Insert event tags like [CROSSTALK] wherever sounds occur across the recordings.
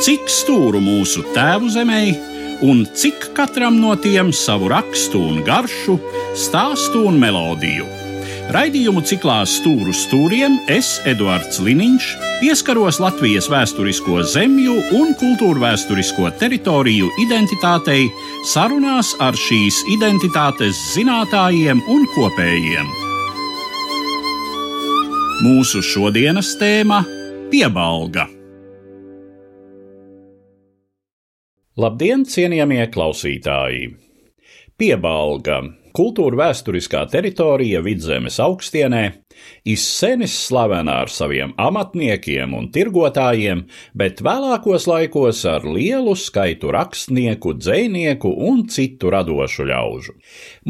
cik stūru mūsu tēvu zemē, un cik katram no tiem savu rakstu un garšu, stāstu un melodiju. Raidījumu ciklā Stūru stūriem es, Eduards Liniņš, pieskaros Latvijas vēsturisko zemju un kultūra vēsturisko teritoriju identitātei sarunās ar šīs identitātes zinātājiem un kopējiem. Mūsu šodienas tēma - piebalga. Labdien, cienījamie klausītāji! Piebalga kultūra vēsturiskā teritorija Vidzemes augstienē, izsenis slavena ar saviem amatniekiem un tirgotājiem, bet vēlākos laikos ar lielu skaitu rakstnieku, dzinieku un citu radošu ļaužu.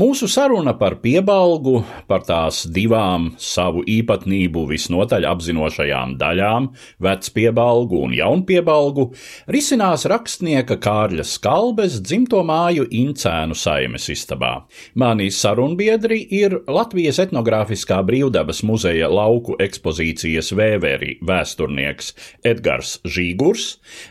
Mūsu saruna par piebalgu, par tās divām savu īpatnību visnotaļ apzinošajām daļām, vecpiebalgu un jaunpiebalgu, risinās rakstnieka Kārļa Skalbes dzimto māju Incēnu saimes istabā. Mani sarunbiedri ir Latvijas etnogrāfiskā brīvdabas muzeja lauku ekspozīcijas vēveri vēsturnieks Edgars Žīgurs,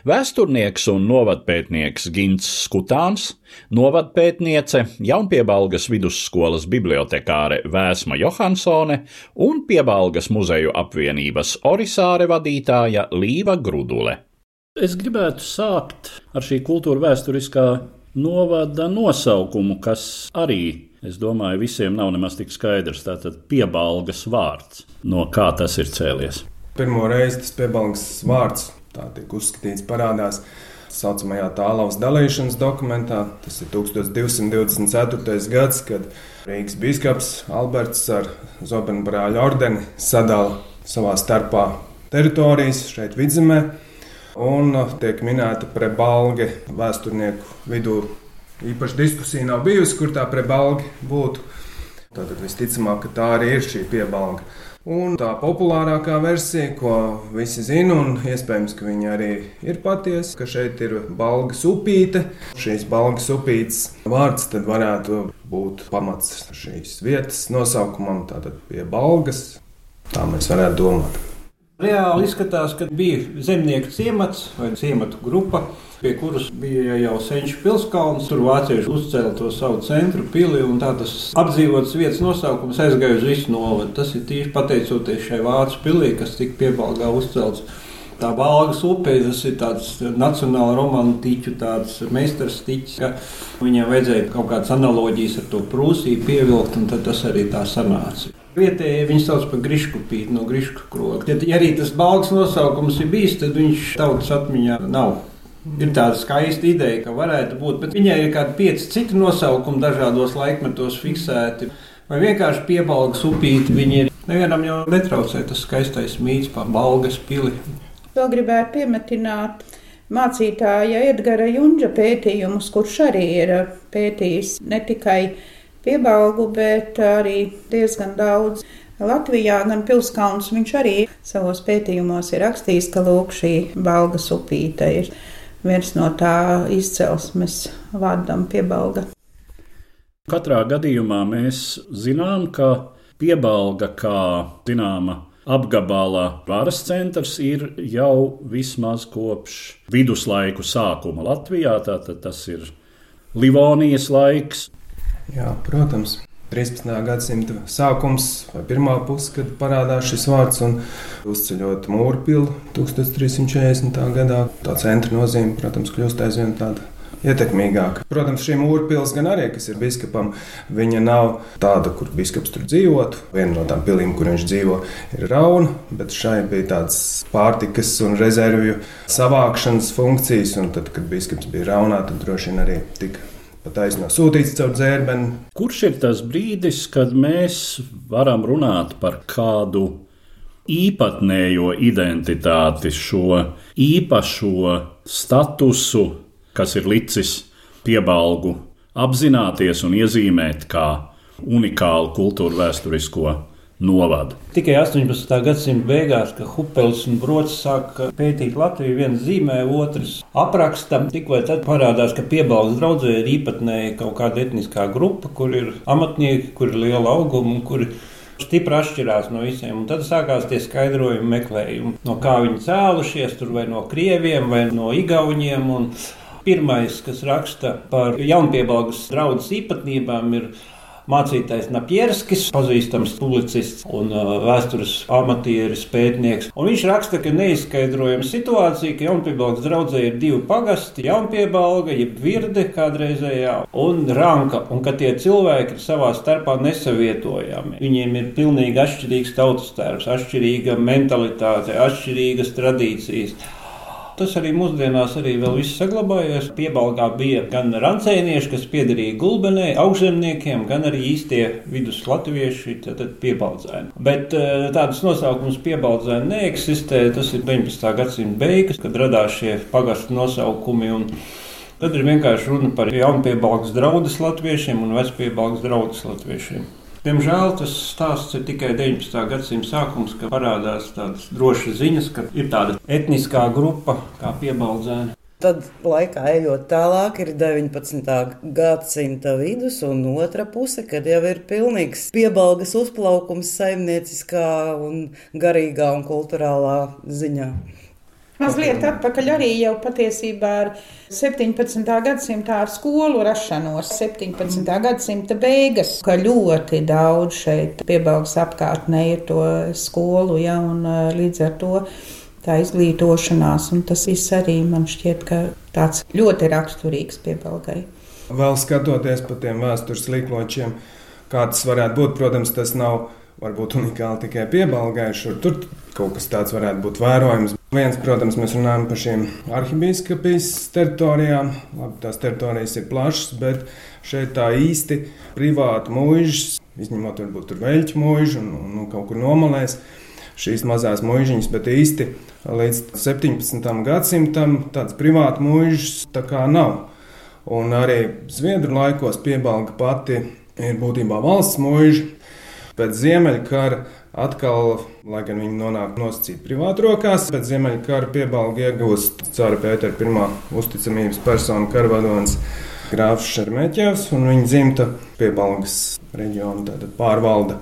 vēsturnieks un novadpētnieks Gints Skutāns, novadpētniece, Jaunpiebalgas vidusskolas bibliotekāre Vēsma Johansone un Piebalgas muzeju apvienības Orisāre vadītāja Līva Grudule. Es gribētu sākt ar šī kultūra vēsturiskā novada nosaukumu, kas arī Es domāju, visiem nav nemaz tik skaidrs. Tātad piebalgas vārds, no kā tas ir cēlies. Pirmo reizi tas piebalgas vārds tā tiek uzskatīts parādās. Tā saucamajā tālaus dalīšanas dokumentā. Tas ir 1224. gads, kad Rīgas biskups Alberts ar Zobenu brāļu ordeni sadala savā starpā teritorijas šeit vidzemē. Un tiek minēta prebalga vēsturnieku vidū īpaši diskusija nav bijusi, kur tā prebalga būtu. Tad visticamāk, ka tā arī ir šī piebalga. Un tā populārākā versija, ko visi zina, un iespējams, ka viņa arī ir patiesa, ka šeit ir balgas upīte. Šīs balgas upītes vārds tad varētu būt pamats šīs vietas nosaukumam, tātad pie balgas. Tā mēs varētu domāt. Reāli izskatās, ka bija zemnieku ciemats vai ciematu grupa pie kuras bija jau senču pilskalns. Tur vācieši uzcēla to savu centru pili, un tā tas apdzīvotas vietas nosaukums aizgāja uz visu novadu. Tas ir tīši pateicoties šai vācu pilī, kas tika piebalgā uzcelts. Tā balgas upe, tas ir tāds nacionāla romantiķu meistars tiķis. Viņam vajadzēja kaut kādas analoģijas ar to Prūsiju pievilkt, un tas arī tā sanāca. Vietējie viņi sauc par grīžkupīti no grīžku kroga. Ja arī tas balgas nosaukums ir bijis, tad viņš tautas atmiņā nav Ir tāda skaista ideja, ka varētu būt, bet viņai ir kādi pieci citi nosaukumi dažādos laikmetos fiksēti. Vai vienkārši piebalgas upīti viņi ir. Nevienam jau netraucē tas skaistais mīts par balgas pili. Vēl gribētu piemetināt mācītāja Edgara Junģa pētījumus, kurš arī ir pētījis ne tikai piebalgu, bet arī diezgan daudz. Latvijā, gan Pilskalns, viņš arī savos pētījumos ir rakstījis, ka lūk, šī balgas upīte ir viens no tā izcelsmes vārdam piebalga. Katrā gadījumā mēs zinām, ka piebalga kā zināma apgabala varas centrs ir jau vismaz kopš viduslaiku sākuma Latvijā. Tātad tas ir Livonijas laiks. Jā, protams. 13. gadsimta sākums vai pirmā puse, kad parādās šis vārds un uzceļot mūrpilu 1340. gadā. Tā centra nozīme, protams, kļūst aizvien tāda ietekmīgāka. Protams, šī mūrpils gan arī, kas ir biskupam, viņa nav tāda, kur biskups tur dzīvotu. Viena no tām pilīm, kur viņš dzīvo, ir rauna, bet šai bija tādas pārtikas un rezervju savākšanas funkcijas, un tad, kad biskups bija raunā, tad droši vien arī tika pat aizno sūtīts caur dzērbeni. Kurš ir tas brīdis, kad mēs varam runāt par kādu īpatnējo identitāti, šo īpašo statusu, kas ir licis piebalgu apzināties un iezīmēt kā unikālu kultūra vēsturisko novada. Tikai 18. gadsimta beigās, kad Hupels un Brods sāka pētīt Latviju, viens zīmē, otrs apraksta. Tikko tad parādās, ka piebalgas draudzē ir īpatnēji kaut kāda etniskā grupa, kur ir amatnieki, kur ir liela auguma un kur stipri atšķirās no visiem. Un tad sākās tie skaidrojumi, meklējumi, no kā viņi cēlušies, tur vai no krieviem, vai no igauniem. Un pirmais, kas raksta par jaunpiebalgas draudzes īpatnībām, ir mācītājs Napierskis, pazīstams publicists un vēstures amatieris, pētnieks. Un viņš raksta, ka neizskaidrojama situācija, ka Jaunpiebalgas draudzē ir divi pagasti - Jaunpiebalga, jeb virde kādreizējā, un ranka, un ka tie cilvēki ir savā starpā nesavietojami. Viņiem ir pilnīgi atšķirīgs tautas tērps, atšķirīga mentalitāte, atšķirīgas tradīcijas. Tas arī mūsdienās arī vēl viss saglabājies. Piebalgā bija gan rancēnieši, kas piederīja gulbenē, augšzemniekiem, gan arī īstie vidus latvieši, tad piebaldzēni. Bet eh, tādas nosaukums piebaldzēni neeksistē. Tas ir 19. gadsimta beigas, kad radās šie pagastu nosaukumi. Tad ir vienkārši runa par jaunpiebalgas draugus latviešiem un vecpiebalgas draugus latviešiem. Diemžēl tas stāsts ir tikai 19. gadsimta sākums, kad parādās tādas drošas ziņas, ka ir tāda etniskā grupa kā piebaldzēna. Tad, laikā ejot tālāk, ir 19. gadsimta vidus un otra puse, kad jau ir pilnīgs piebalgas uzplaukums saimnieciskā, un garīgā un kultūrālā ziņā. Mazliet atpakaļ arī jau patiesībā ar 17. gadsimta ar skolu rašanos, 17. gadsimta beigas, ka ļoti daudz šeit piebalgs apkārtnē ir to skolu, ja, un līdz ar to tā izglītošanās, un tas viss arī man šķiet, ka tāds ļoti raksturīgs piebalgai. Vēl skatoties pa tiem vēstures līkločiem, kā tas varētu būt, protams, tas nav varbūt unikāli tikai piebalgai. Tur kaut kas tāds varētu būt vērojams. Viens, protams, mēs runājam par šīm arhibīskapijas teritorijām. Labi, tās teritorijas ir plašas, bet šeit tā īsti privāti mūžas, izņemot varbūt tur veļķu mūžu un, un, un kaut kur nomalēs. Šīs mazās mūžiņas, bet īsti līdz 17. gadsimtam tādas privātas mūžas tā kā nav. Un arī Zviedru laikos piebalga pati ir būtībā valsts mūža. Pēc Ziemeļkara atkal, lai gan viņi nonāk nosacīti privātu rokās, pēc Ziemeļkara piebalga iegūst cara Pētera pirmā uzticamības persona karavadonis Grāfs Šermeķevs un viņa dzimta piebalgas reģionu pārvalda.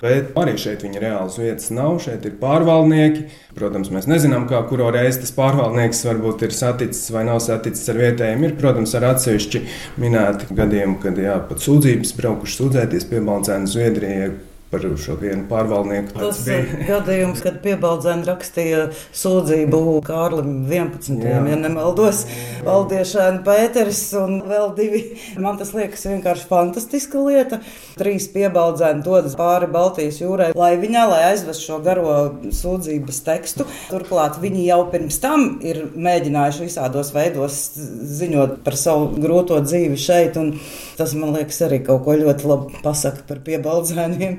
Bet arī šeit viņa reālas vietas nav. Šeit ir pārvaldnieki. Protams, mēs nezinām, kā kuru reizi tas pārvaldnieks varbūt ir saticis vai nav saticis ar vietējiem. Ir, protams, ar atsevišķi minēti gadījumi, kad jā, pat sūdzības braukuši sūdzēties pie Balcēna Zviedrijai par šo vienu pārvaldnieku. Tas bija gadījums, kad piebaldzēni rakstīja sūdzību Kārlim 11. Jā. ja nemaldos, Valdiešēna Pēteris un vēl divi. Man tas liekas vienkārši fantastiska lieta. Trīs piebaldzēni dodas pāri Baltijas jūrai, lai viņā, lai aizvest šo garo sūdzības tekstu. Turklāt viņi jau pirms tam ir mēģinājuši visādos veidos ziņot par savu grūto dzīvi šeit, un tas man liekas arī kaut ko ļoti labi pasaka par piebaldzēniem.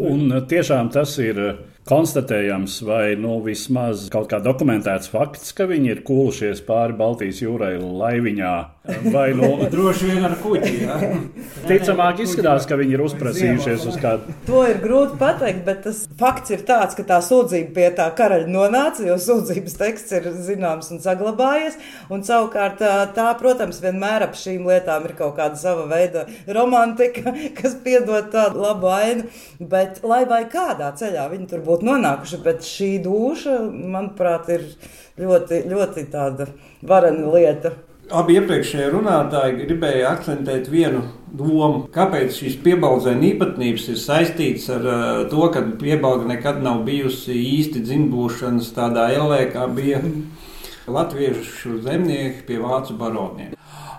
Un tiešām tas ir konstatējams, vai nu vismaz kaut kā dokumentēts fakts, ka viņi ir kūlušies pāri Baltijas jūrai laiviņā. Vai nu droši vien ar kuģi? Ja? Ticamāk izskatās, ka viņi ir uzprasījušies uz kādu. To ir grūti pateikt, bet tas fakts ir tāds, ka tā sūdzība pie tā karaļa nonāca, jo sūdzības teksts ir zināms un saglabājies. Un savukārt tā, protams, vienmēr ap šīm lietām ir kaut kāda sava veida romantika, [LAUGHS] kas piedod tādu labu ainu. Bet lai vai kādā ceļā viņi tur būtu būtu nonākuši, bet šī duša, manuprāt, ir ļoti, ļoti tāda varena lieta. Abi iepriekšējie runātāji gribēja akcentēt vienu domu, kāpēc šīs piebaldzēna īpatnības ir saistītas ar uh, to, ka piebalga nekad nav bijusi īsti dzimbūšanas tādā elē, kā bija latviešu zemnieki pie vācu baroniem.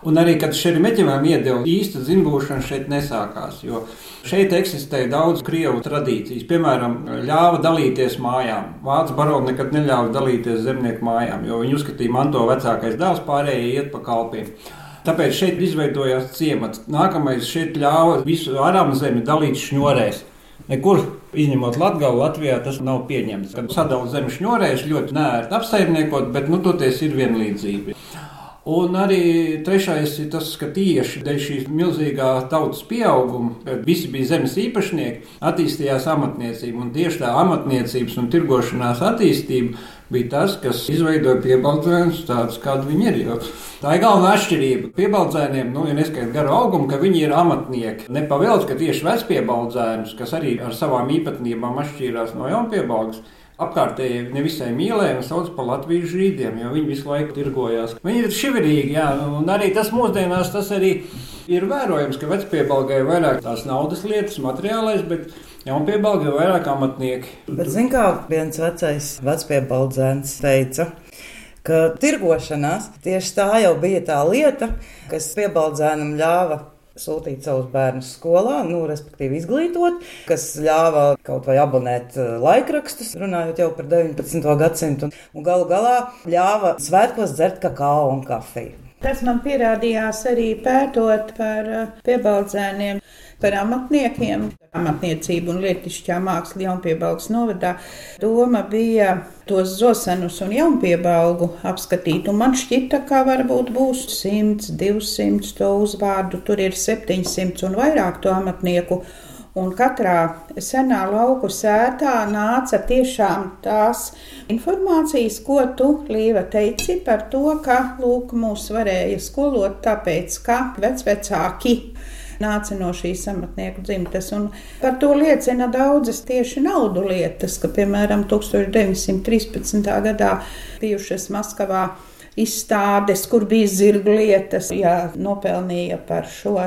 Un arī, kad Šerimeķevam iedeva īsta dzimbūšana, šeit nesākās. Jo Šeit eksistē daudz krievu tradīcijas. Piemēram, ļāva dalīties mājām. Vācu baroni nekad neļāva dalīties zemnieku mājām, jo viņi uzskatīja, man to vecākais dēls pārējie iet pa kalpiem. Tāpēc šeit izveidojās ciemats. Nākamais šeit ļāva visu arābu zemi dalīt šņurēs. Nekur, izņemot Latviju, Latvijā tas nav pieņemts. Kad sadalījuma zemes šņurēs ļoti nērti apsaimniekot, bet nu, toties ir vienlīdzība. Un arī trešais ir tas, ka tieši dēļ šīs milzīgā tautas pieauguma, visi bija zemes īpašnieki, attīstījās amatniecība. Un tieši tā amatniecības un tirgošanās attīstība bija tas, kas izveidoja piebaldzēnus tādus, kādi viņi ir. Jo tā ir galvenā atšķirība. Piebaldzēniem, nu, ja neskaidrs garu augumu, ka viņi ir amatnieki. Nepavēlts, ka tieši vecpiebaldzēnus, kas arī ar savām īpatnībām atšķīrās no jaunpiebalgas, apkārtēji nevisai mīlēja un sauc par Latvijas žīdiem, jo viņi visu laiku tirgojās. Viņi ir šiverīgi, jā, un arī tas mūsdienās tas arī ir vērojams, ka vecpiebalgai ir vairāk tās naudas lietas, materiālais, bet jaunpiebalgai ir vairāk amatnieki. Bet zin kā viens vecais vecpiebaldzēns teica, ka tirgošanās tieši tā jau bija tā lieta, kas piebaldzēnam ļāva sūtīt savus bērnus skolā, nu, respektīvi izglītot, kas ļāva kaut vai abonēt eh, laikrakstus, runājot jau par 19. gadsimtu, un galu galā ļāva svētkos dzert kakao un kafiju. Tas man pierādījās arī pētot par eh, piebaldzēniem par amatniekiem, amatniecību un lietišķā mākslu jaunpiebalgas novadā. Doma bija tos zosenus un jaunpiebalgu apskatīt, un man šķita, ka varbūt būs 100, 200 to uzvārdu, tur ir 700 un vairāk to amatnieku. Un katrā senā lauku sētā nāca tiešām tās informācijas, ko tu, Līva, teici par to, ka lūk, mūs varēja skolot, tāpēc, ka vecvecāki nāca no šīs amatnieku dzimtes. Un par to liecina daudzas tieši naudu lietas, ka, piemēram, 1913. gadā bijušas Maskavā izstādes, kur bija zirga lietas. Jā, nopelnīja par šo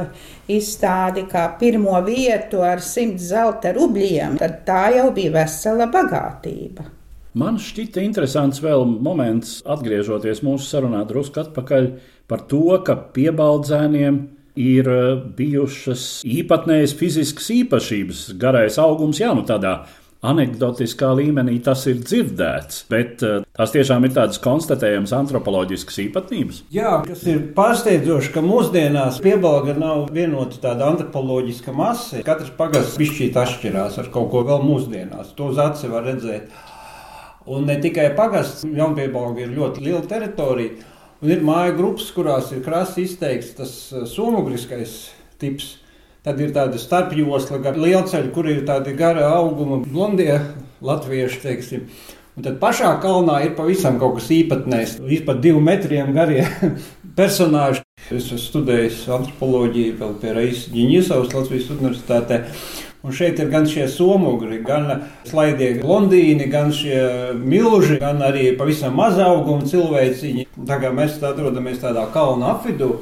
izstādi kā pirmo vietu ar simt zelta rubļiem, tad tā jau bija vesela bagātība. Man šķita interesants vēl moments, atgriežoties mūsu sarunā drusku atpakaļ par to, ka piebaldzēniem ir eh, bijušas īpatnējas fiziskas īpašības, garais augums, jā, nu tādā anekdotiskā līmenī tas ir dzirdēts, bet uh, tās tiešām ir tādas konstatējamas antropoloģiskas īpatnības. Jā, kas ir pārsteidzoši, ka mūsdienās piebalga nav vienota tāda antropoloģiska masa. Katrs pagasts pišķīt atšķirās ar kaut ko vēl mūsdienās. To uz aci var redzēt. Un ne tikai pagasts, jaunpiebalga ir ļoti liela teritorija. Un ir māja grupas, kurās ir krasi izteikts tas eh, somogriskais tips. Tad ir tāda starpjosla, gar lielceļa, kur ir tādi gara auguma blondie latvieši, teiksim. Un tad pašā kalnā ir pavisam kaut kas īpatnējs. Vispār divu metriem garie [LAUGHS] personāži. Es esmu studējis antropoloģiju vēl pie Reizes Ģiņģisavas Latvijas universitātē. Un šeit ir gan šie somugri, gan slaidie blondīni, gan šie milži, gan arī pavisam maza auguma cilvēciņi. Kā mēs tā atrodamies tādā kalna apvidū.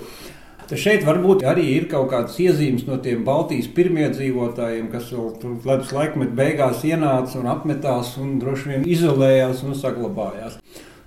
Šeit varbūt arī ir kaut kādas iezīmes no tiem Baltijas pirmiedzīvotājiem, kas vēl ledus laikmetā beigās ienāca un apmetās un droši vien izolējās un saglabājās.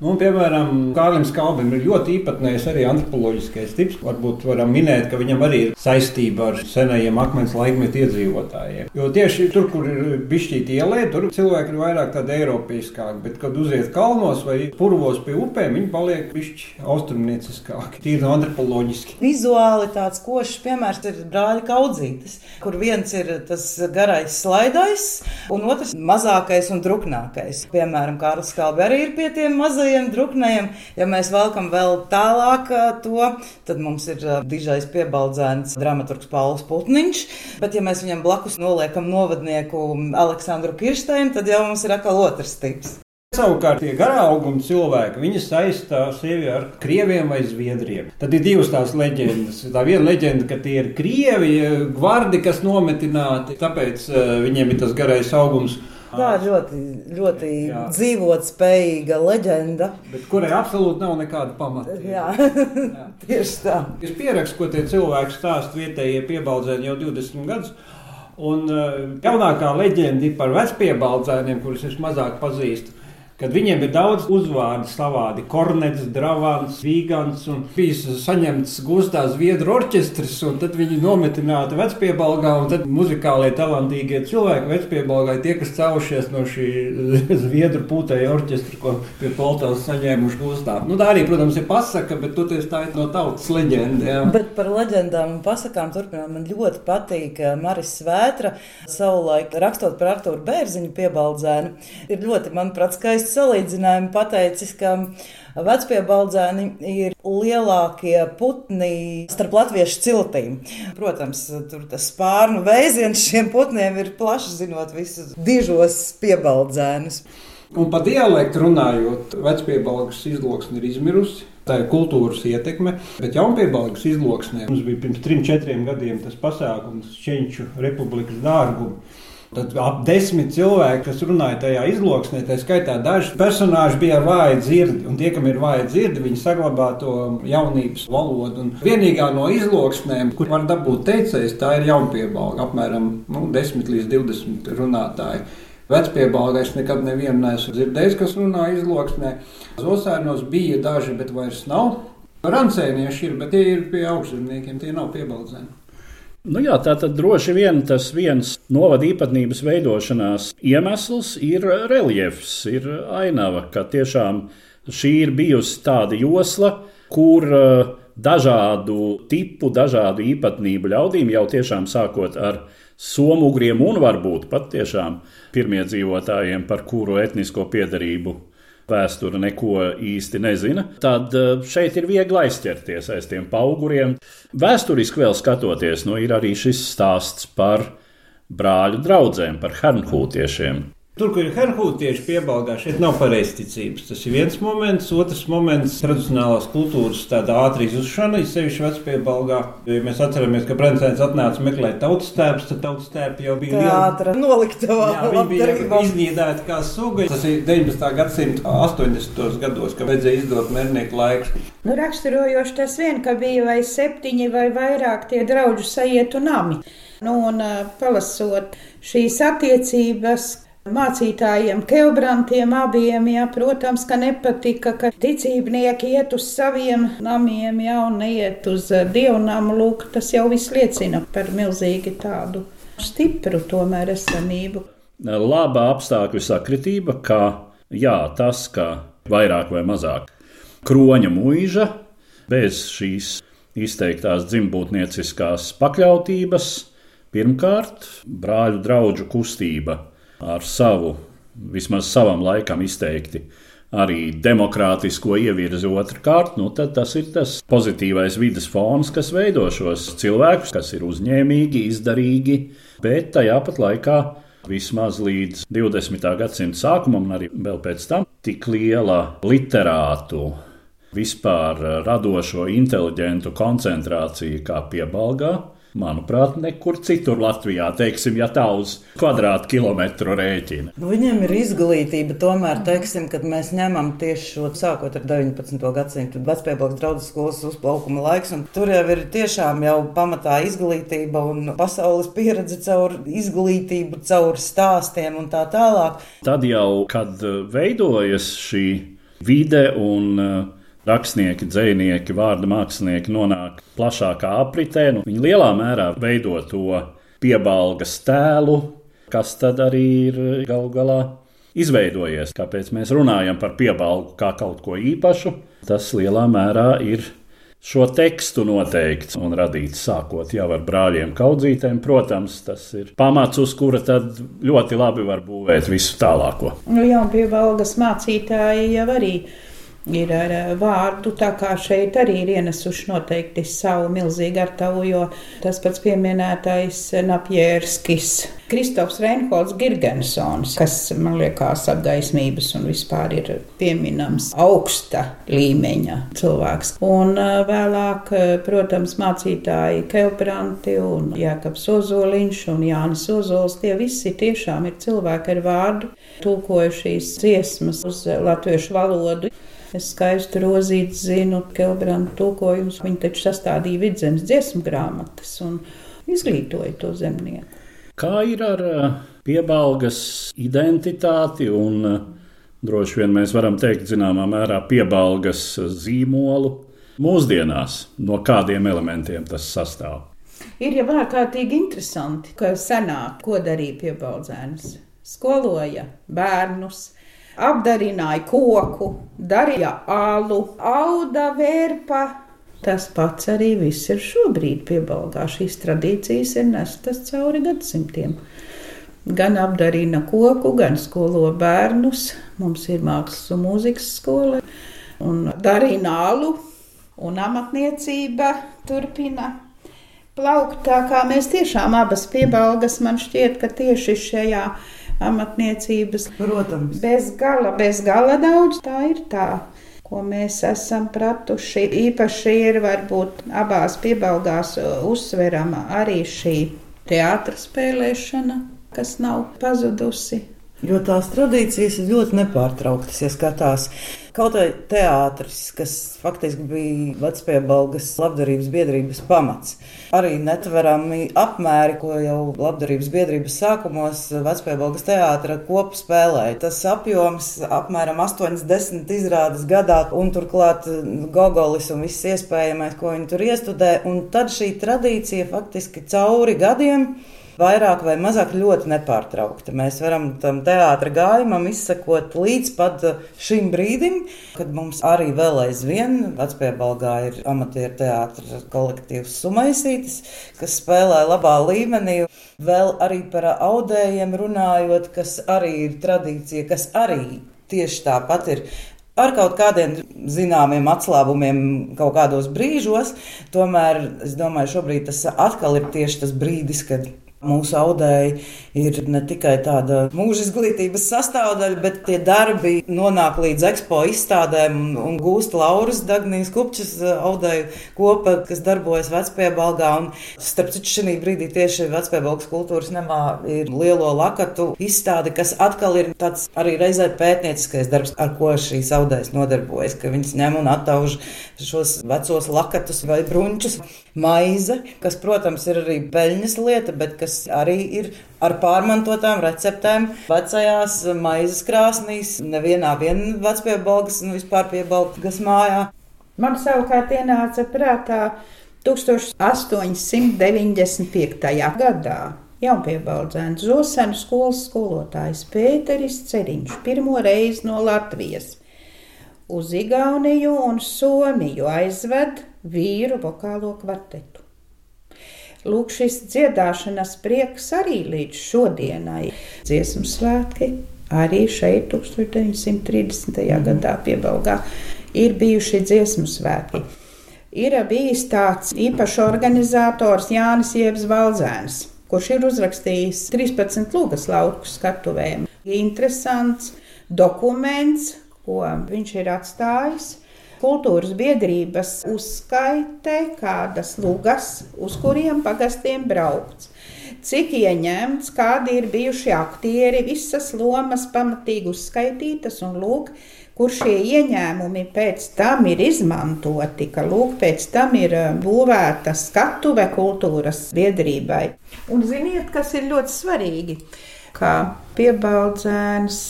Nu, piemēram, Kārlim Skalbim ir ļoti īpatnējs arī antropoloģiskais tips. Varbūt varam minēt, ka viņam arī ir saistība ar senajiem akmens laikmetu iedzīvotājiem. Jo tieši tur, kur ir bišķīti ielē, tur cilvēki ir vairāk tādi eiropeiskāki, bet, kad uziet kalnos vai purvos pie upēm, viņi paliek bišķi austrumnieciskāki, tīri antropoloģiski. Vizuāli tāds košs piemērs ir brāļa kaudzītes, kur viens ir tas garais slaidais, un otrs mazākais un druknākais. Piemēram, Kārlis Skalbi arī ir pie tiem mazajiem mazajiem druknējiem. Ja mēs velkam vēl tālāk to, tad mums ir dižais piebaldzēns dramaturgs Pauls Putniņš, bet ja mēs viņam blakus noliekam novadnieku Aleksandru Kirsteinu, tad jau mums ir atkal otrs tips. Savukārt, tie garā auguma cilvēki, viņi saistā sevi ar krieviem vai zviedriem. Tad ir divas tās leģendas. Tā viena leģenda, ka tie ir krievi, gvardi, kas nometināti, tāpēc uh, viņiem ir tas garais augums. Tā ir ļoti, ļoti jā. dzīvot spējīga leģenda. Bet kurai absolūti nav nekāda pamata. Jā, jā. [LAUGHS] tieši tā. Es pierakstu, ko tie cilvēki stāsta vietējie piebaldzēni jau 20 gadus. Un jaunākā leģenda par vecpiebaldzēniem, kurus es mazāk pazīstu kad viņiem ir daudz uzvārdu savādi - Kornets, Dravans, Vīgants un bijis saņemts gustā Zviedru orķestris, un tad viņi nometināti vecpiebalgā, un tad muzikālie talantīgie cilvēki vecpiebalgā tie, kas caušies no šī [LAUGHS] Zviedru pūtēja orķestra, ko pie Poltavas saņēmuši gustā. Nu, tā arī, protams, ir pasaka, bet toties tā ir no tautas leģenda. Jā. Bet par leģendām un pasakām turpināt, man ļoti patīk eh, Maris Svētra savulaik rakstot par Arturu Bērziņu piebaldzēnu. Ir ļoti, manuprāt, skaisti skaistu salīdzinājumu pateicis, ka vecpiebaldzēni ir lielākie putni starp latviešu ciltīm. Protams, tur tas spārnu veiziens šiem putniem ir plašs, zinot visus dižos piebaldzēnus. Un par dialektu runājot, vecpiebalgas izloksne ir izmirusi. Tā ir kultūras ietekme, bet jaunpiebalgas izloksnē mums bija pirms trim, četriem gadiem tas pasākums Čenču republikas dārgumu. Tad ap desmit cilvēki, kas runāja tajā izloksnē, tā skaitā daži personāļi bija ar vāju dzirdi. Un tie, kam ir vāja dzirdi, viņi saglabā to jaunības valodu. Un vienīgā no izloksnēm, kur var dabūt teicējs, tā ir jaunpiebalga. Apmēram nu, 10 līdz 20 runātāji. Vecpiebalgā es nekad nevienu neesmu dzirdējis, kas runā izloksnē. Zosērnos bija daži, bet vairs nav. Rancēnieši ir, bet tie ir pie augšzemniekiem, tie nav piebaldzēni. Nu jā, tā tad droši vien tas viens novada īpatnības veidošanās iemesls ir reliefs, ir ainava, ka tiešām šī ir bijusi tāda josla, kur uh, dažādu tipu, dažādu īpatnību ļaudīm jau tiešām sākot ar somugriem un varbūt pat tiešām pirmie dzīvotājiem, par kuru etnisko piedarību vēsture neko īsti nezina, tad eh, šeit ir viegli aizķerties aiz tiem auguriem. Vēsturiski vēl skatoties, nu, ir arī šis stāsts par brāļu draugiem, par hernhūtiešiem. Tur, kur ir herhūtieši piebalgā, šeit nav pareizticības. Tas ir viens moments. Otrs moments - tradicionālās kultūras tāda ātrā izzušana, ir sevišķi vecpiebalgā. Ja mēs atceramies, ka Brencēns atnāca meklēt tautas tēpus, tad tautas tēpi jau bija Teātra noliktavā. Viņi bija iznīdēti kā suga. Tas ir 19. gadsimta 80. gados, kad vajadzēja izdot mērnieku laiku. Nu, raksturojoši tas vien, ka bija vai septiņi vai vairāk tie draugu sajietu nami. Nu, un uh, palasot šīs attiecības, Mācītājiem, Kelbrantiem abiem, jā, protams, ka nepatika, ka ticībnieki iet uz saviem namiem, jā, un neiet uz dievnamu. Lūk, tas jau viss liecina par milzīgi tādu stipru tomēr esamību. Laba apstākļu sakritība, ka jā, tas, ka vairāk vai mazāk kroņa mūža bez šīs izteiktās dzimbūtnieciskās pakļautības, pirmkārt, brāļu draugu kustība ar savu, vismaz savam laikam izteikti arī demokrātisko ievirzi otrkārt, nu tad tas ir tas pozitīvais vidas fons, kas veido šos cilvēkus, kas ir uzņēmīgi, izdarīgi, bet tajā pat laikā vismaz līdz 20. gadsimta sākumam, un arī vēl pēc tam, tik liela literātu, vispār radošo, inteliģentu koncentrācija kā piebalgā manuprāt, nekur citur Latvijā, teiksim, ja tā uz kvadrātkilometru rēķina. Nu, viņiem ir izglītība, tomēr, teiksim, kad mēs ņemam tieši šo sākot ar 19. gadsimtu vecpiebalgs draudzes skolas uzplaukuma laiks, un tur jau ir tiešām jau pamatā izglītība un pasaules pieredze caur izglītību, caur stāstiem un tā tālāk. Tad jau, kad veidojas šī vide un uh, rakstnieki, dzinieki, vārdu mākslinieki nonāk plašākā apritē. Nu, viņi lielā mērā veido to piebalgas tēlu, kas tad arī ir galu galā izveidojies. Kāpēc mēs runājam par piebalgu kā kaut ko īpašu? Tas lielā mērā ir šo tekstu noteikts un radīts sākot jau ar brāļiem kaudzītēm. Protams, tas ir pamats, uz kura tad ļoti labi var būvēt visu tālāko. Nu, jā, pie valgas mācītāji jau arī ir ar eh, vārdu. Tā kā šeit arī ir ienesuši noteikti savu milzīgu ar tavu, jo tas pats pieminētais Napjērskis, Kristofs Reinholds Girgensons, kas man liekas apgaismības un vispār ir pieminams augsta līmeņa cilvēks. Un eh, vēlāk, eh, protams, mācītāji Kelbranti un Jākaps Ozoliņš un Jānis Ozols, tie visi tiešām ir cilvēki ar vārdu, tulkojušīs dziesmas uz latviešu valodu. Es skaistu rozīti zinu, Kelbranda tulkojums. Viņi taču sastādīja vidzemes dziesmu grāmatas un izglītoja to zemnieku. Kā ir ar eh, piebalgas identitāti un eh, droši vien mēs varam teikt, zināmā mērā, piebalgas zīmolu mūsdienās, no kādiem elementiem tas sastāv? Ir jau ārkārtīgi interesanti, ka senāk, ko darīja piebaldzēns. Skoloja bērnus, apdarināja koku, darīja alu, auda vērpa. Tas pats arī viss ir šobrīd piebalgā. Šīs tradīcijas ir nestas cauri gadsimtiem. gan apdarina koku, gan skolo bērnus. Mums ir mākslas un mūzikas skola, un darina alu, un amatniecība turpina plaukt. Tā kā mēs tiešām abas piebalgas, man šķiet, ka tieši šajā amatniecības, Protams, bez gala, bez gala daudz tā ir tā. Ko mēs esam pratuši. Īpaši ir varbūt abās piebalgās uzsverama arī šī teātris spēlēšana, kas nav pazudusi. Jo tās tradīcijas ir ļoti nepārtrauktas, ja skatās. Kaut arī teātris, kas faktiski bija Vecpiebalgas labdarības biedrības pamats. Arī netverami apmēri, ko jau labdarības biedrības sākumos Vecpiebalgas teātra kopu spēlēja. Tas apjoms apmēram 80 izrādes gadā, un turklāt Gogolis un viss iespējamais, ko viņi tur iestudē. Un tad šī tradīcija faktiski cauri gadiem vairāk vai mazāk ļoti nepārtraukti. Mēs varam tam teātra gājumam izsekot līdz pat uh, šim brīdim, kad mums arī vēl aizvien Vecpiebalgā ir amatieru teātra kolektīvs Sumaisītis, kas spēlē labā līmenī. Vēl arī par audējiem runājot, kas arī ir tradīcija, kas arī tieši tāpat ir ar kaut kādiem zināmiem atslābumiem, kaut kādos brīžos. Tomēr es domāju, šobrīd tas atkal ir tieši tas brīdis, kad Mūsu audēji ir ne tikai tāda mūža izglītības sastāvdaļa, bet tie darbi nonāk līdz ekspo izstādēm un, un gūst Lauras Dagnijas Kupčas audēju kopa, kas darbojas Vecpiebalgā. Un, starp citu, šī brīdī tieši Vecpiebalgas kultūras nemā ir lielo lakatu izstāde, kas atkal ir tāds arī reizē pētnieciskais darbs, ar ko šīs audējas nodarbojas, ka viņas ņem un attauž šos vecos lakatus vai brunčus. Maize, kas, protams, ir arī peļņas lieta, bet kas arī ir ar pārmantotām receptēm vecajās maizes krāsnīs, nevienā vien vecpiebalgas un vispār piebalgas mājā. Man savukārt ienāca prātā 1895. gadā. Jaunpiebaldzēns Zosenu skolas skolotājs Pēteris Ceriņš pirmo reizi no Latvijas uz Igauniju un Somiju aizved vīru vokālo kvartetu. Lūk, šis dziedāšanas prieks arī līdz šodienai. Dziesmu svētki arī šeit, 1930. gadā, piebalgā, ir bijuši dziesmu svētki. Ir bijis tāds īpašs organizators Jānis Jēbs Valdzēns, kurš ir uzrakstījis 13 lūgas lauku skatuvēm. Interesants dokuments, ko viņš ir atstājis kultūras biedrības uzskaitē kādas lugas, uz kuriem pagastiem braukts. Cik ieņemts, kādi ir bijuši aktieri, visas lomas pamatīgi uzskaitītas un lūk, kur šie ieņēmumi pēc tam ir izmantoti, ka lūk, pēc tam ir eh, būvēta skatuve kultūras biedrībai. Un ziniet, kas ir ļoti svarīgi, ka piebaudzēns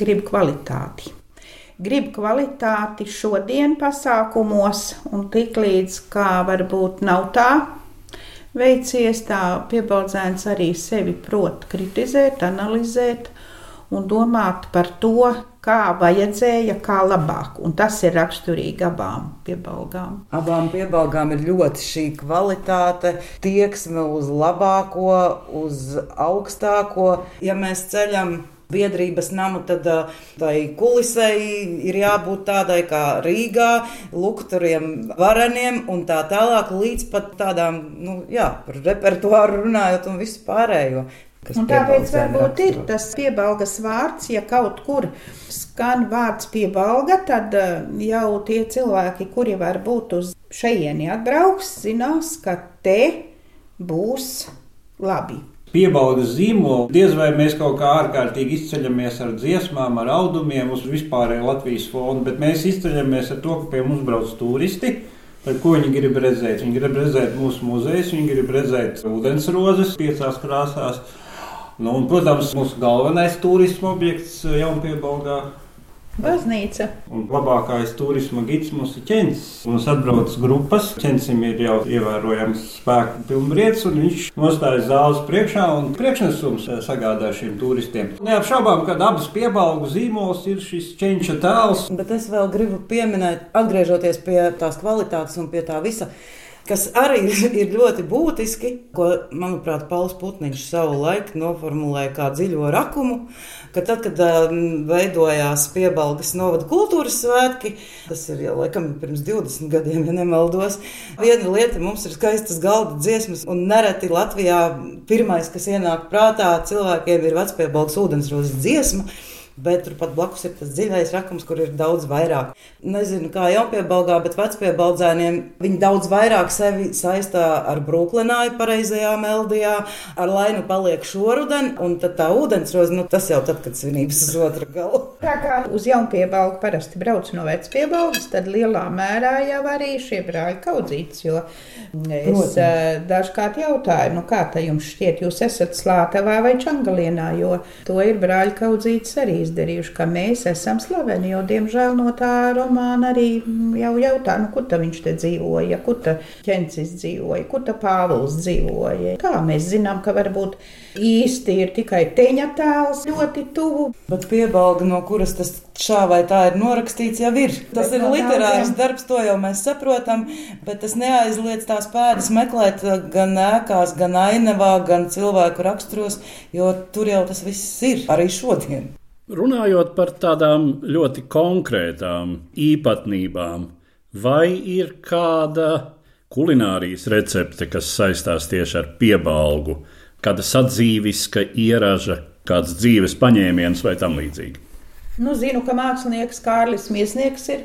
grib kvalitāti grib kvalitāti šodien pasākumos, un tiklīdz kā varbūt nav tā veicies, tā piebaudzēns arī sevi prot kritizēt, analizēt un domāt par to, kā vajadzēja, kā labāk. Un tas ir raksturīgi abām piebalgām. Abām piebalgām ir ļoti šī kvalitāte, tieksme uz labāko, uz augstāko. Ja mēs ceļam biedrības namu, tad tai kulisei ir jābūt tādai kā Rīgā, lukturiem, vareniem un tā tālāk, līdz pat tādām, nu, jā, par repertuāru runājot un visu pārējo. Tāpēc varbūt ir tas piebalgas vārds, ja kaut kur skan vārds piebalga, tad jau tie cilvēki, kuri varbūt uz šejieni atbrauks, zinās, ka te būs labi piebaudas zīmolu. Diez vai mēs kaut kā ārkārtīgi izceļamies ar dziesmām, ar audumiem uz vispārēju Latvijas fonu, bet mēs izceļamies ar to, ka pie mums brauc turisti. Tad, ko viņi grib redzēt? Viņi grib redzēt mūsu muzejus, viņi grib redzēt ūdensrozes piecās krāsās. Nu, un, protams, mūsu galvenais turisma objekts Jaunpiebalgā Baznīca. Un labākais turisma gids mums ir ķēnis. Mums atbrauc grupas. Ķēnisim ir jau ievērojams spēku pilnbriets, un viņš nostājas zāles priekšā un priekšnesums eh, sagādā šiem turistiem. Neapšaubām, ka abas piebalgu zīmols ir šis ķēniņa tēls. Bet es vēl gribu pieminēt, atgriežoties pie tās kvalitātes un pie tā visa kas arī [LAUGHS] ir ļoti būtiski, ko, manuprāt, Pauls Putniņš savu laiku noformulēja kā dziļo rakumu, ka tad, kad um, veidojās piebalgas novada kultūras svētki, tas ir jau laikam pirms 20 gadiem, ja nemaldos, viena lieta mums ir skaistas galda dziesmas, un nereti Latvijā pirmais, kas ienāk prātā cilvēkiem, ir vecpiebalgas ūdensrūzes dziesma bet turpat blakus ir tas dziļais rakums, kur ir daudz vairāk. Nezinu, kā jaunpiebalgā, bet vecpiebaldzēniem viņi daudz vairāk sevi saistā ar brūklināju pareizajā meldijā, ar lainu paliek šoruden, un tad tā ūdensroze, nu tas jau tad, kad svinības uz otru galu. Tā kā uz jaunpiebalgu parasti brauc no vecpiebalgas, tad lielā mērā jau arī šie brāļi kaudzītas, jo es Protams. dažkārt jautāju, nu kā tā jums šķiet, jūs esat Slātavā vai Čangalienā, jo to ir brāļi kaudzītas arī izdarījuši, ka mēs esam slaveni. Jo, diemžēl, no tā romāna arī jau jautā, nu, kur viņš te dzīvoja, kur tā ķencis dzīvoja, kur Pāvils dzīvoja. Kā mēs zinām, ka varbūt īsti ir tikai teņa tēls ļoti tuvu. Bet piebalga, no kuras tas šā vai tā ir norakstīts, jau ir. Tas bet ir literārs daudziem. darbs, to jau mēs saprotam, bet tas neaizliedz tās pēdas meklēt gan ēkās, gan ainavā, gan cilvēku raksturos, jo tur jau tas viss ir arī šodien. Runājot par tādām ļoti konkrētām īpatnībām, vai ir kāda kulinārijas recepte, kas saistās tieši ar piebalgu, kāda sadzīviska ieraža, kāds dzīves paņēmiens vai tam līdzīgi? Nu, zinu, ka mākslinieks Kārlis Miesnieks ir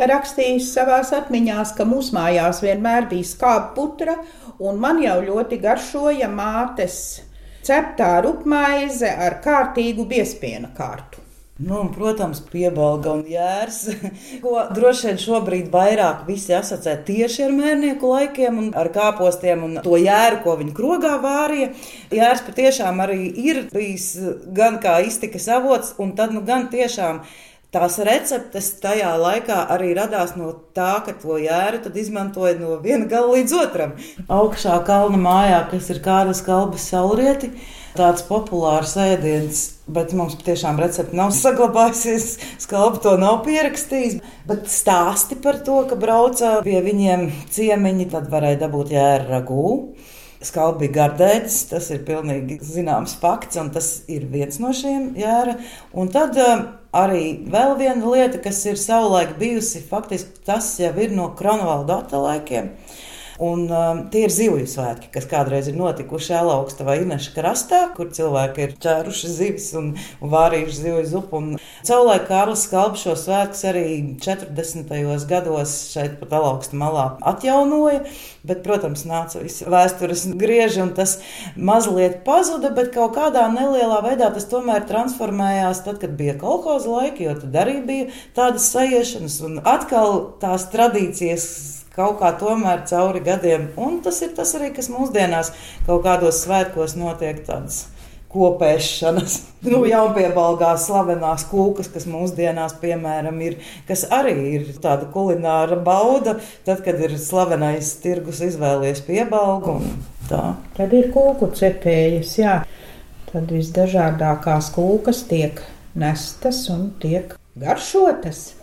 rakstījis savā atmiņā, ka mūsu mājās vienmēr bija skāba putra, un man jau ļoti garšoja mātes ceptā rupmaize ar kārtīgu biespiena kārtu. Nu, protams, piebalga un jērs, [LAUGHS] ko droši vien šobrīd vairāk visi asociē tieši ar mērnieku laikiem un ar kāpostiem un to jēru, ko viņi krogā vārīja. Jērs patiešām arī ir bijis gan kā iztikas avots, un tad nu gan tiešām Tās receptes tajā laikā arī radās no tā, ka to jēru izmantoja no viena gala līdz otram. Augšā kalna mājā, kas ir kādas kalbas saulrieti, tāds populārs ēdiens, bet mums patiešām recepte nav [LAUGHS] saglabājusies. Skalba to nav pierakstījis. Bet stāsti par to, ka brauca pie viņiem ciemiņi, tad varēja dabūt jēru ragū. Skalbi gardēts, tas ir pilnīgi zināms fakts, un tas ir viens no šiem jēra. Un tad arī vēl viena lieta, kas ir savulaik bijusi, faktiski tas jau ir no Kronvalda data laikiem. Un, um, tie ir zivju svētki, kas kādreiz ir notikuši Elaugsta vai Ineša krastā, kur cilvēki ir ķēruši zivis un, un vārījuši zivju zupu. Un savulaik Kārlis Kalps šo svētkus arī 40. gados šeit pat Elaugsta malā atjaunoja, bet, protams, nāca visi vēstures grieži un tas mazliet pazuda, bet kaut kādā nelielā veidā tas tomēr transformējās tad, kad bija kolhoza laiki, jo tad arī bija tādas sajiešanas un atkal tās tradīcijas kaut kā tomēr cauri gadiem. Un tas ir tas arī, kas mūsdienās kaut kādos svētkos notiek tādas. Kopēšanas, [LAUGHS] nu, jau piebalgās slavenās kūkas, kas mūsdienās, piemēram, ir, kas arī ir tāda kulināra bauda, tad, kad ir slavenais tirgus izvēlies piebalgu. Tā. Tad ir kūku cepējas, jā. Tad visdažādākās kūkas tiek nestas un tiek garšotas.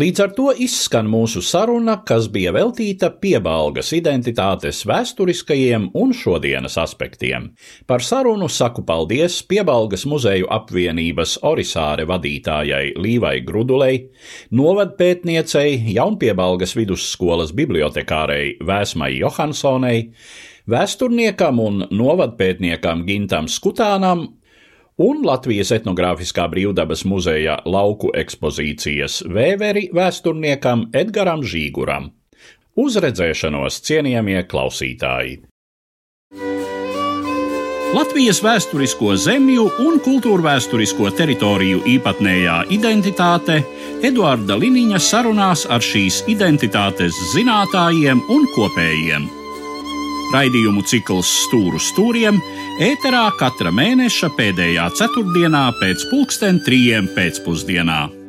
Līdz ar to izskan mūsu saruna, kas bija veltīta piebalgas identitātes vēsturiskajiem un šodienas aspektiem. Par sarunu saku paldies Piebalgas muzeju apvienības Orisāre vadītājai Līvai Grudulei, novadpētniecei Jaunpiebalgas vidusskolas bibliotekārei Vēsmai Johansonei, vēsturniekam un novadpētniekam Gintam Skutānam un Latvijas etnogrāfiskā brīvdabas muzeja lauku ekspozīcijas vēveri vēsturniekam Edgaram Žīguram. Uz redzēšanos, cienījamie klausītāji! Latvijas vēsturisko zemju un kultūrvēturisko teritoriju īpatnējā identitāte Eduarda Liniņa sarunās ar šīs identitātes zinātājiem un kopējiem. Raidījumu cikls Stūru stūriem ēterā katra mēneša pēdējā ceturtdienā pēc pulksten trijiem pēcpusdienā.